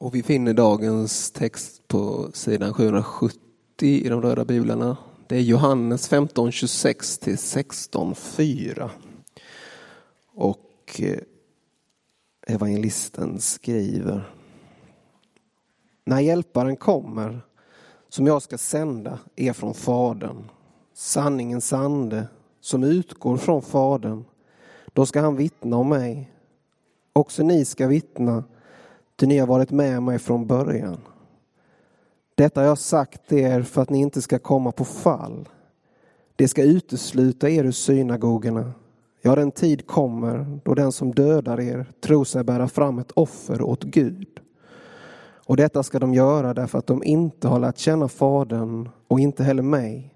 Och vi finner dagens text på sidan 770 i de röda biblarna. Det är Johannes 15, 26 till 16, 4. Och eh, evangelisten skriver. När hjälparen kommer, som jag ska sända, är från Fadern, sanningens ande som utgår från Fadern, då ska han vittna om mig. Också ni ska vittna ty ni har varit med mig från början. Detta har jag sagt er för att ni inte ska komma på fall. Det ska utesluta er ur synagogorna. Ja, den tid kommer då den som dödar er tror sig bära fram ett offer åt Gud. Och detta ska de göra därför att de inte har lärt känna Fadern och inte heller mig.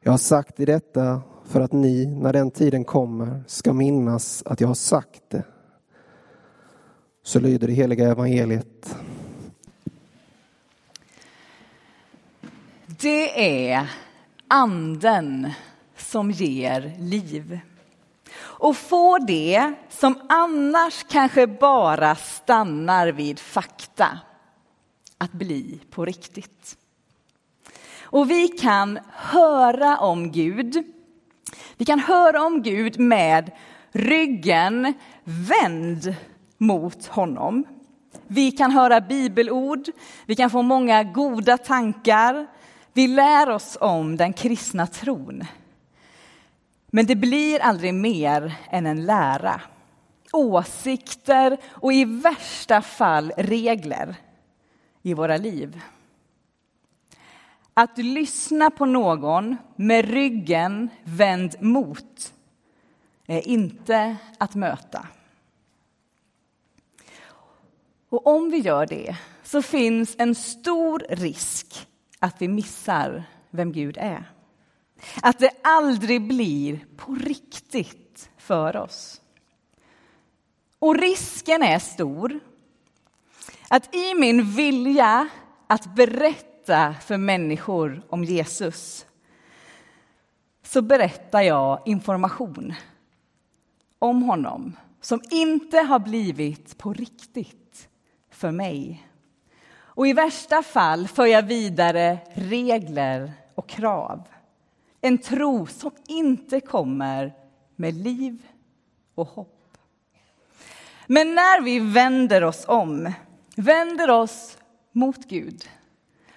Jag har sagt i detta för att ni, när den tiden kommer, ska minnas att jag har sagt det. Så lyder det heliga evangeliet. Det är anden som ger liv. Och får det som annars kanske bara stannar vid fakta att bli på riktigt. Och vi kan höra om Gud. Vi kan höra om Gud med ryggen vänd mot honom. Vi kan höra bibelord, vi kan få många goda tankar. Vi lär oss om den kristna tron. Men det blir aldrig mer än en lära. Åsikter och i värsta fall regler i våra liv. Att lyssna på någon med ryggen vänd mot är inte att möta. Och om vi gör det så finns en stor risk att vi missar vem Gud är. Att det aldrig blir på riktigt för oss. Och risken är stor att i min vilja att berätta för människor om Jesus så berättar jag information om honom som inte har blivit på riktigt för mig. Och i värsta fall för jag vidare regler och krav. En tro som inte kommer med liv och hopp. Men när vi vänder oss om, vänder oss mot Gud,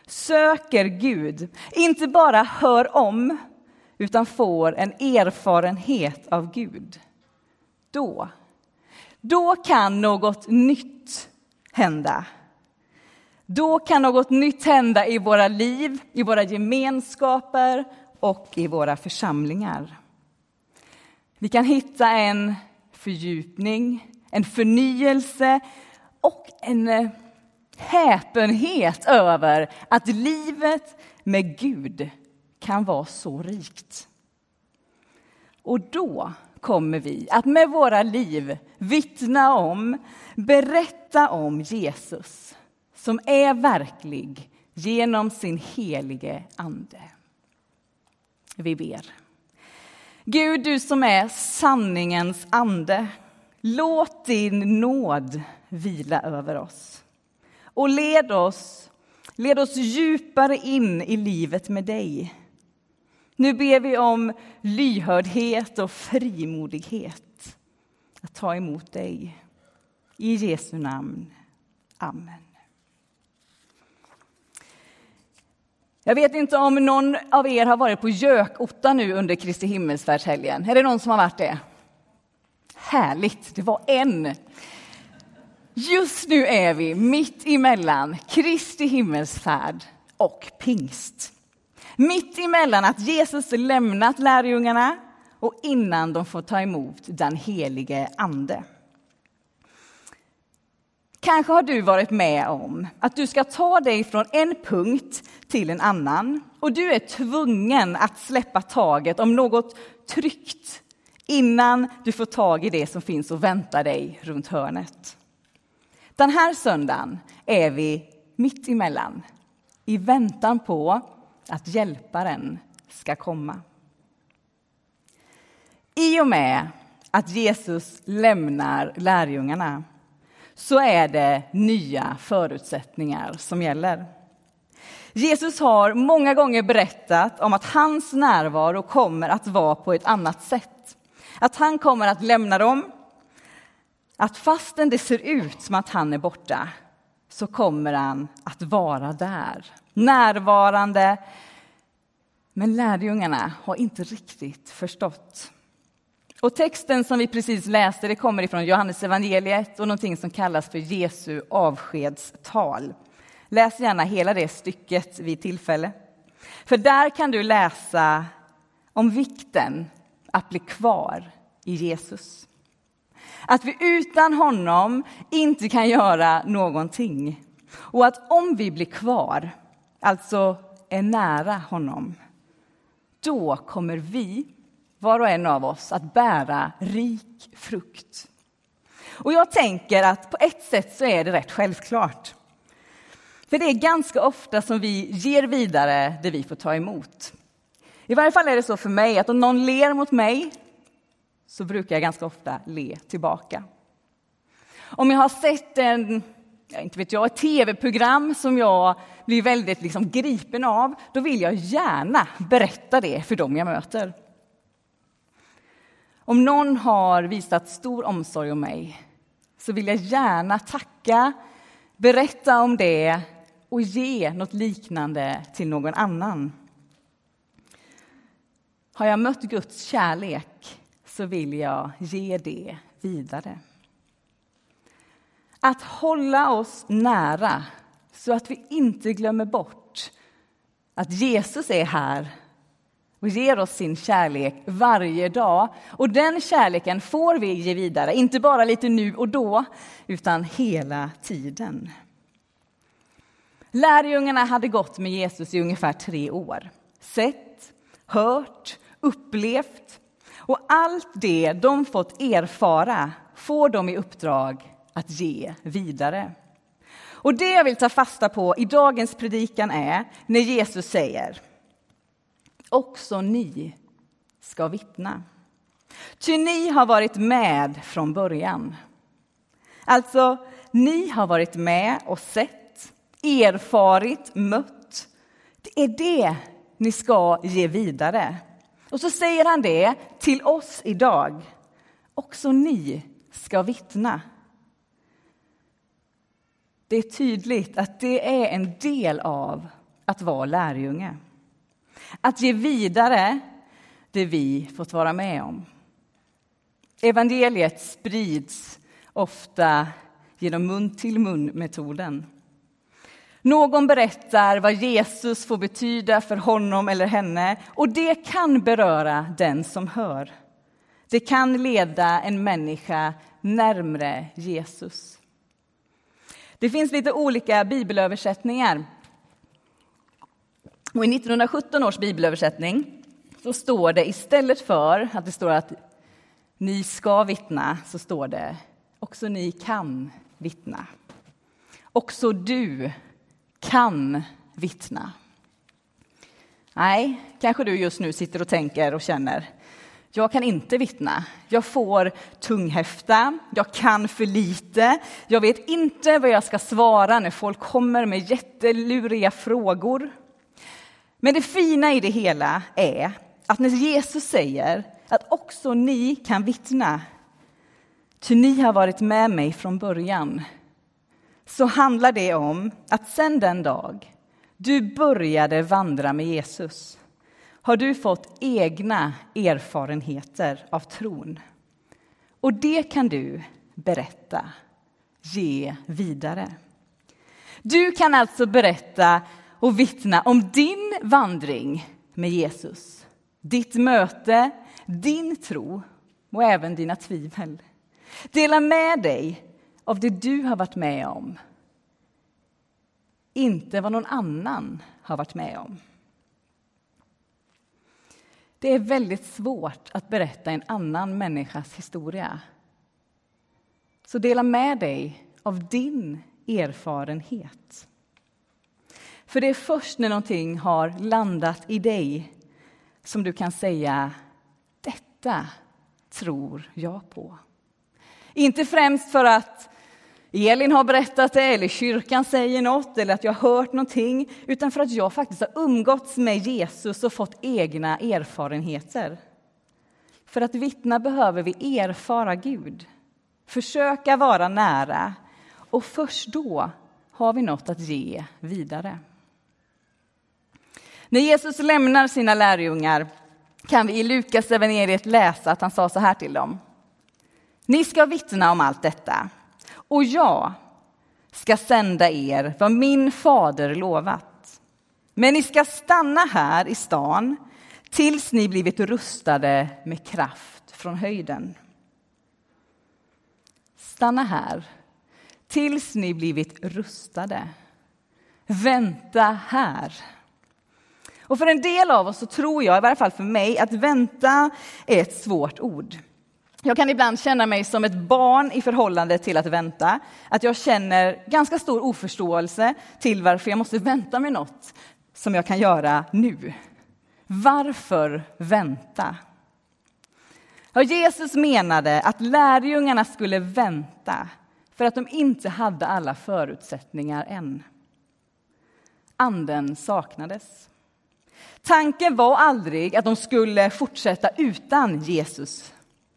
söker Gud, inte bara hör om, utan får en erfarenhet av Gud, då, då kan något nytt hända. Då kan något nytt hända i våra liv, i våra gemenskaper och i våra församlingar. Vi kan hitta en fördjupning, en förnyelse och en eh, häpenhet över att livet med Gud kan vara så rikt. Och då kommer vi att med våra liv vittna om, berätta om Jesus som är verklig genom sin helige Ande. Vi ber. Gud, du som är sanningens ande, låt din nåd vila över oss. Och led oss, led oss djupare in i livet med dig. Nu ber vi om lyhördhet och frimodighet att ta emot dig. I Jesu namn. Amen. Jag vet inte om någon av er har varit på Gökotta nu under Kristi himmelsfärdshelgen. Är det någon som har varit det? Härligt, det var en. Just nu är vi mitt emellan Kristi himmelsfärd och pingst. Mitt emellan att Jesus lämnat lärjungarna och innan de får ta emot den helige Ande. Kanske har du varit med om att du ska ta dig från en punkt till en annan och du är tvungen att släppa taget om något tryggt innan du får tag i det som finns och väntar dig runt hörnet. Den här söndagen är vi mitt emellan i väntan på att hjälparen ska komma. I och med att Jesus lämnar lärjungarna så är det nya förutsättningar som gäller. Jesus har många gånger berättat om att hans närvaro kommer att vara på ett annat sätt. Att han kommer att lämna dem, att fastän det ser ut som att han är borta så kommer han att vara där, närvarande. Men lärjungarna har inte riktigt förstått. Och texten som vi precis läste det kommer ifrån Johannes evangeliet och någonting som kallas för Jesu avskedstal. Läs gärna hela det stycket vid tillfälle. För där kan du läsa om vikten att bli kvar i Jesus. Att vi utan honom inte kan göra någonting. Och att om vi blir kvar, alltså är nära honom, då kommer vi, var och en av oss, att bära rik frukt. Och jag tänker att på ett sätt så är det rätt självklart. För det är ganska ofta som vi ger vidare det vi får ta emot. I varje fall är det så för mig att om någon ler mot mig så brukar jag ganska ofta le tillbaka. Om jag har sett en, inte vet jag, ett tv-program som jag blir väldigt liksom gripen av, då vill jag gärna berätta det för dem jag möter. Om någon har visat stor omsorg om mig så vill jag gärna tacka, berätta om det och ge något liknande till någon annan. Har jag mött Guds kärlek så vill jag ge det vidare. Att hålla oss nära så att vi inte glömmer bort att Jesus är här och ger oss sin kärlek varje dag. Och den kärleken får vi ge vidare, inte bara lite nu och då, utan hela tiden. Lärjungarna hade gått med Jesus i ungefär tre år. Sett, hört, upplevt. Och allt det de fått erfara får de i uppdrag att ge vidare. Och det jag vill ta fasta på i dagens predikan är när Jesus säger också ni ska vittna. Ty ni har varit med från början. Alltså, ni har varit med och sett erfarit, mött. Det är det ni ska ge vidare. Och så säger han det till oss idag. Också ni ska vittna. Det är tydligt att det är en del av att vara lärjunge. Att ge vidare det vi fått vara med om. Evangeliet sprids ofta genom mun-till-mun-metoden. Någon berättar vad Jesus får betyda för honom eller henne och det kan beröra den som hör. Det kan leda en människa närmre Jesus. Det finns lite olika bibelöversättningar. Och I 1917 års bibelöversättning så står det istället för att det står att ni ska vittna, så står det också ni kan vittna. Också du kan vittna. Nej, kanske du just nu sitter och tänker och känner jag kan inte vittna. Jag får tunghäfta, jag kan för lite. Jag vet inte vad jag ska svara när folk kommer med jätteluriga frågor. Men det fina i det hela är att när Jesus säger att också ni kan vittna, ty ni har varit med mig från början, så handlar det om att sen den dag du började vandra med Jesus har du fått egna erfarenheter av tron. Och det kan du berätta, ge vidare. Du kan alltså berätta och vittna om din vandring med Jesus. Ditt möte, din tro och även dina tvivel. Dela med dig av det du har varit med om. Inte vad någon annan har varit med om. Det är väldigt svårt att berätta en annan människas historia. Så dela med dig av din erfarenhet. För det är först när någonting har landat i dig som du kan säga detta tror jag på. Inte främst för att Elin har berättat det, eller kyrkan säger något, eller att jag har hört någonting, utan för att jag faktiskt har umgåtts med Jesus och fått egna erfarenheter. För att vittna behöver vi erfara Gud, försöka vara nära och först då har vi något att ge vidare. När Jesus lämnar sina lärjungar kan vi i Lukas evangeliet läsa att han sa så här till dem. Ni ska vittna om allt detta och jag ska sända er vad min fader lovat. Men ni ska stanna här i stan tills ni blivit rustade med kraft från höjden. Stanna här tills ni blivit rustade. Vänta här. Och för en del av oss så tror jag, i varje fall för mig, att vänta är ett svårt ord. Jag kan ibland känna mig som ett barn i förhållande till att vänta. Att jag känner ganska stor oförståelse till varför jag måste vänta med något som jag kan göra nu. Varför vänta? Ja, Jesus menade att lärjungarna skulle vänta för att de inte hade alla förutsättningar än. Anden saknades. Tanken var aldrig att de skulle fortsätta utan Jesus,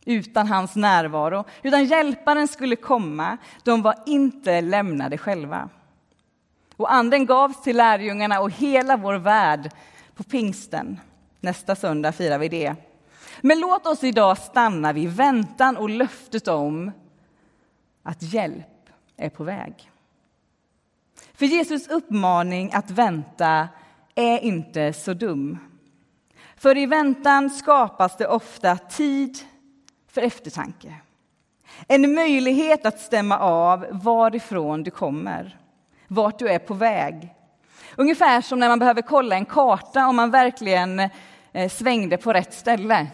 utan hans närvaro, utan hjälparen skulle komma. De var inte lämnade själva. Och anden gavs till lärjungarna och hela vår värld på pingsten. Nästa söndag firar vi det. Men låt oss idag stanna vid väntan och löftet om att hjälp är på väg. För Jesus uppmaning att vänta är inte så dum. För i väntan skapas det ofta tid för eftertanke. En möjlighet att stämma av varifrån du kommer, vart du är på väg. Ungefär som när man behöver kolla en karta om man verkligen eh, svängde på rätt ställe.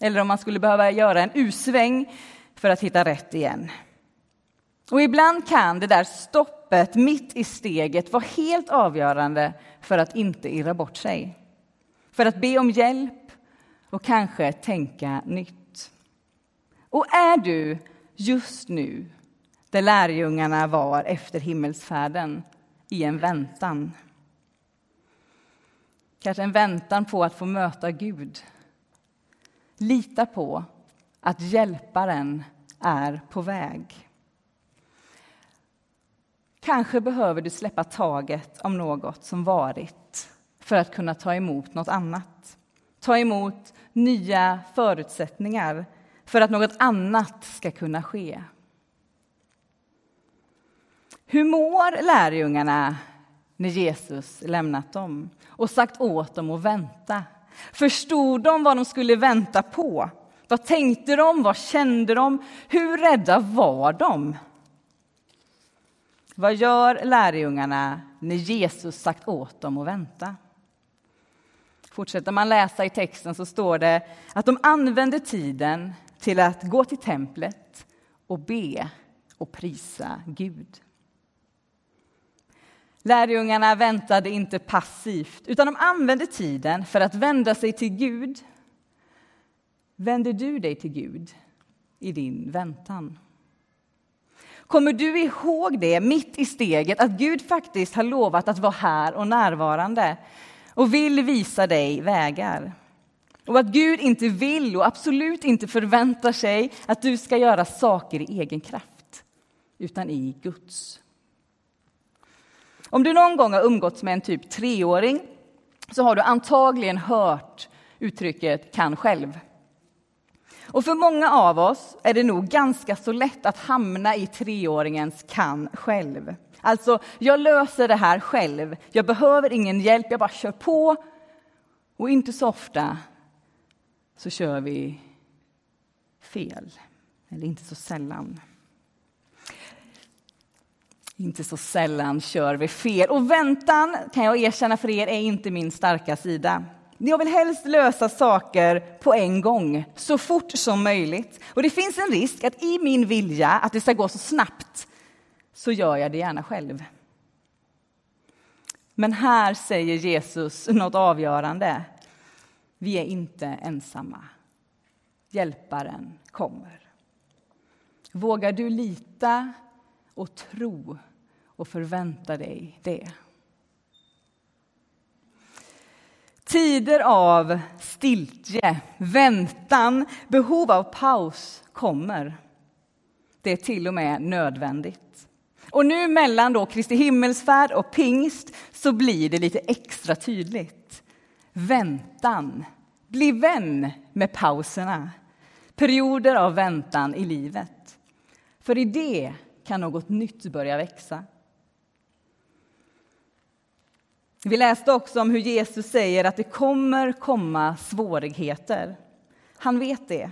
Eller om man skulle behöva göra en U-sväng för att hitta rätt igen. Och ibland kan det där stoppet mitt i steget vara helt avgörande för att inte irra bort sig. För att be om hjälp och kanske tänka nytt. Och är du just nu där lärjungarna var efter himmelsfärden i en väntan? Kanske en väntan på att få möta Gud. Lita på att hjälparen är på väg. Kanske behöver du släppa taget om något som varit för att kunna ta emot något annat. Ta emot nya förutsättningar för att något annat ska kunna ske. Hur mår lärjungarna när Jesus lämnat dem och sagt åt dem att vänta? Förstod de vad de skulle vänta på? Vad tänkte de? Vad kände de? Hur rädda var de? Vad gör lärjungarna när Jesus sagt åt dem att vänta? Fortsätter man läsa i texten så står det att de använde tiden till att gå till templet och be och prisa Gud. Lärjungarna väntade inte passivt, utan de använde tiden för att vända sig till Gud. Vänder du dig till Gud i din väntan? Kommer du ihåg det mitt i steget, att Gud faktiskt har lovat att vara här och närvarande och vill visa dig vägar? Och att Gud inte vill och absolut inte förväntar sig att du ska göra saker i egen kraft, utan i Guds. Om du någon gång har umgåtts med en typ treåring så har du antagligen hört uttrycket kan själv. Och för många av oss är det nog ganska så lätt att hamna i treåringens kan själv. Alltså, jag löser det här själv. Jag behöver ingen hjälp, jag bara kör på. Och inte så ofta så kör vi fel. Eller inte så sällan. Inte så sällan kör vi fel. Och väntan, kan jag erkänna för er, är inte min starka sida. Jag vill helst lösa saker på en gång, så fort som möjligt. Och det finns en risk att i min vilja att det ska gå så snabbt så gör jag det gärna själv. Men här säger Jesus något avgörande. Vi är inte ensamma. Hjälparen kommer. Vågar du lita och tro och förvänta dig det. Tider av stiltje, väntan, behov av paus kommer. Det är till och med nödvändigt. Och nu mellan då Kristi himmelsfärd och pingst så blir det lite extra tydligt. Väntan. Bli vän med pauserna. Perioder av väntan i livet. För i det kan något nytt börja växa. Vi läste också om hur Jesus säger att det kommer komma svårigheter. Han vet det.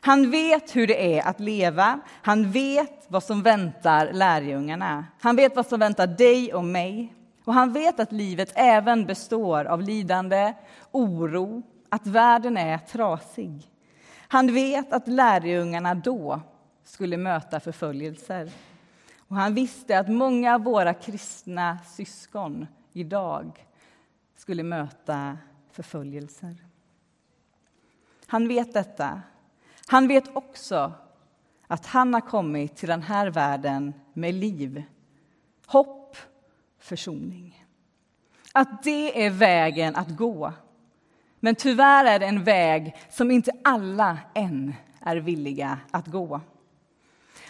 Han vet hur det är att leva. Han vet vad som väntar lärjungarna. Han vet vad som väntar dig och mig. Och han vet att livet även består av lidande, oro, att världen är trasig. Han vet att lärjungarna då skulle möta förföljelser. Och han visste att många av våra kristna syskon idag skulle möta förföljelser. Han vet detta. Han vet också att han har kommit till den här världen med liv, hopp, försoning. Att det är vägen att gå. Men tyvärr är det en väg som inte alla än är villiga att gå.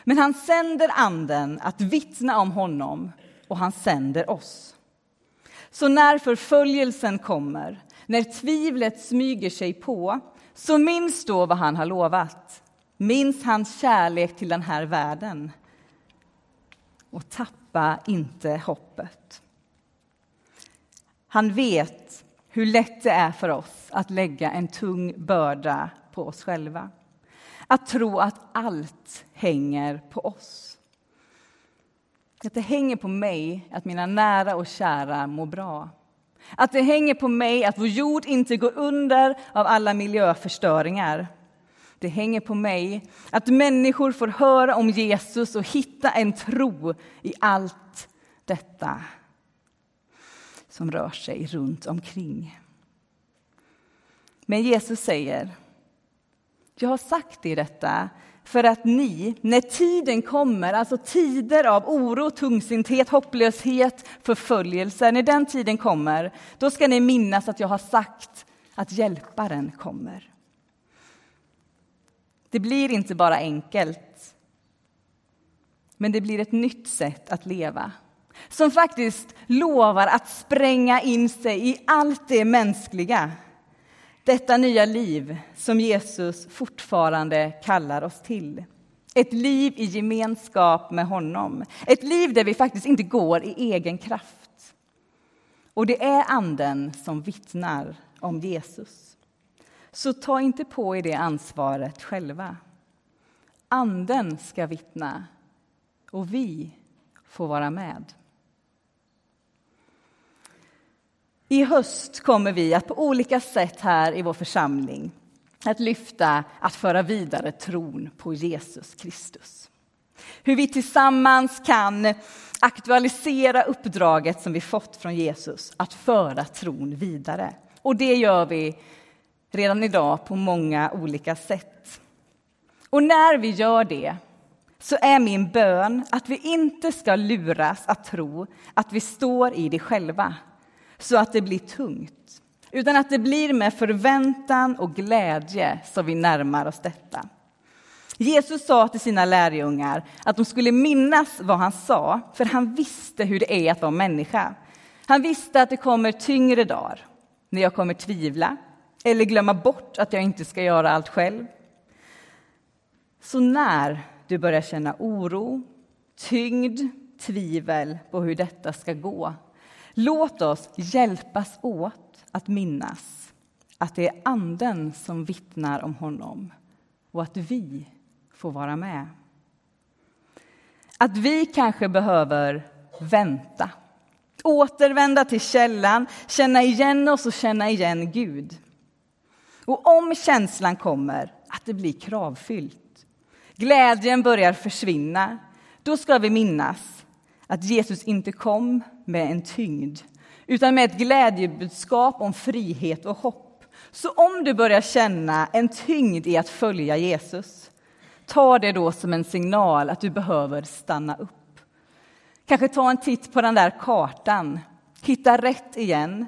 Men han sänder Anden att vittna om honom och han sänder oss. Så när förföljelsen kommer, när tvivlet smyger sig på så minns då vad han har lovat. Minns hans kärlek till den här världen. Och tappa inte hoppet. Han vet hur lätt det är för oss att lägga en tung börda på oss själva. Att tro att allt hänger på oss. Att det hänger på mig att mina nära och kära mår bra. Att det hänger på mig att vår jord inte går under av alla miljöförstöringar. Det hänger på mig att människor får höra om Jesus och hitta en tro i allt detta som rör sig runt omkring. Men Jesus säger, jag har sagt er detta för att ni, när tiden kommer, alltså tider av oro, tungsinthet, hopplöshet, förföljelse, när den tiden kommer, då ska ni minnas att jag har sagt att Hjälparen kommer. Det blir inte bara enkelt, men det blir ett nytt sätt att leva som faktiskt lovar att spränga in sig i allt det mänskliga detta nya liv som Jesus fortfarande kallar oss till. Ett liv i gemenskap med honom. Ett liv där vi faktiskt inte går i egen kraft. Och det är Anden som vittnar om Jesus. Så ta inte på er det ansvaret själva. Anden ska vittna och vi får vara med. I höst kommer vi att på olika sätt här i vår församling att lyfta att föra vidare tron på Jesus Kristus. Hur vi tillsammans kan aktualisera uppdraget som vi fått från Jesus att föra tron vidare. Och det gör vi redan idag på många olika sätt. Och när vi gör det så är min bön att vi inte ska luras att tro att vi står i det själva så att det blir tungt, utan att det blir med förväntan och glädje som vi närmar oss detta. Jesus sa till sina lärjungar att de skulle minnas vad han sa, för han visste hur det är att vara människa. Han visste att det kommer tyngre dagar, när jag kommer tvivla eller glömma bort att jag inte ska göra allt själv. Så när du börjar känna oro, tyngd, tvivel på hur detta ska gå, Låt oss hjälpas åt att minnas att det är Anden som vittnar om honom och att vi får vara med. Att vi kanske behöver vänta, återvända till källan, känna igen oss och känna igen Gud. Och om känslan kommer att det blir kravfyllt, glädjen börjar försvinna, då ska vi minnas att Jesus inte kom med en tyngd utan med ett glädjebudskap om frihet och hopp. Så om du börjar känna en tyngd i att följa Jesus ta det då som en signal att du behöver stanna upp Kanske ta en titt på den där kartan, hitta rätt igen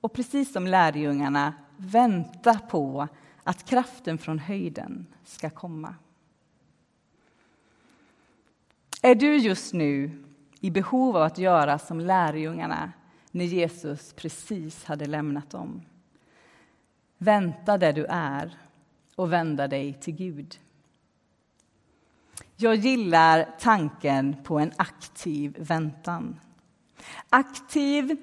och precis som lärjungarna vänta på att kraften från höjden ska komma. Är du just nu i behov av att göra som lärjungarna när Jesus precis hade lämnat dem? Vänta där du är och vända dig till Gud. Jag gillar tanken på en aktiv väntan. Aktiv,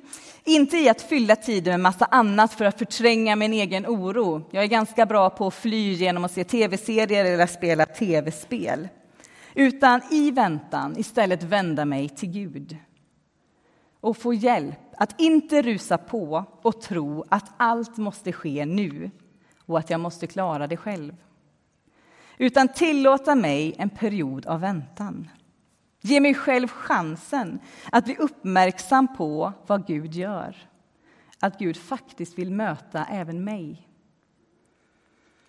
inte i att fylla tiden med massa annat för att förtränga min egen oro. Jag är ganska bra på att fly genom att se tv-serier eller spela tv-spel. Utan i väntan istället vända mig till Gud och få hjälp att inte rusa på och tro att allt måste ske nu och att jag måste klara det själv. Utan tillåta mig en period av väntan. Ge mig själv chansen att bli uppmärksam på vad Gud gör. Att Gud faktiskt vill möta även mig.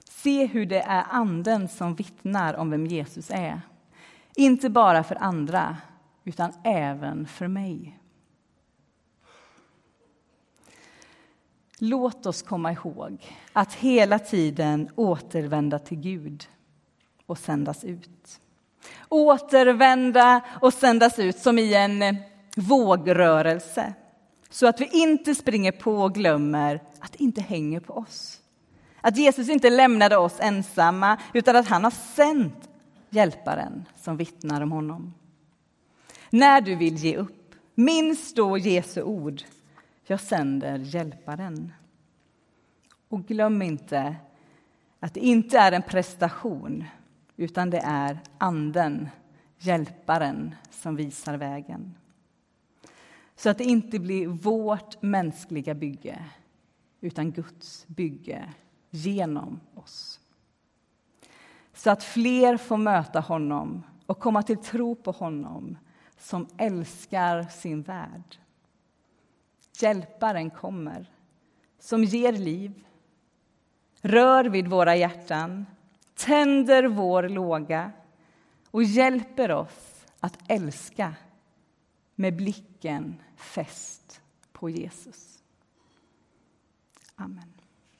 Se hur det är Anden som vittnar om vem Jesus är. Inte bara för andra, utan även för mig. Låt oss komma ihåg att hela tiden återvända till Gud och sändas ut. Återvända och sändas ut som i en eh, vågrörelse så att vi inte springer på och glömmer att det inte hänger på oss. Att Jesus inte lämnade oss ensamma, utan att han har sänt Hjälparen som vittnar om honom. När du vill ge upp, minns då Jesu ord. Jag sänder Hjälparen. Och glöm inte att det inte är en prestation utan det är Anden, Hjälparen, som visar vägen. Så att det inte blir vårt mänskliga bygge utan Guds bygge genom oss. Så att fler får möta honom och komma till tro på honom som älskar sin värld. Hjälparen kommer, som ger liv, rör vid våra hjärtan tänder vår låga och hjälper oss att älska med blicken fäst på Jesus. Amen.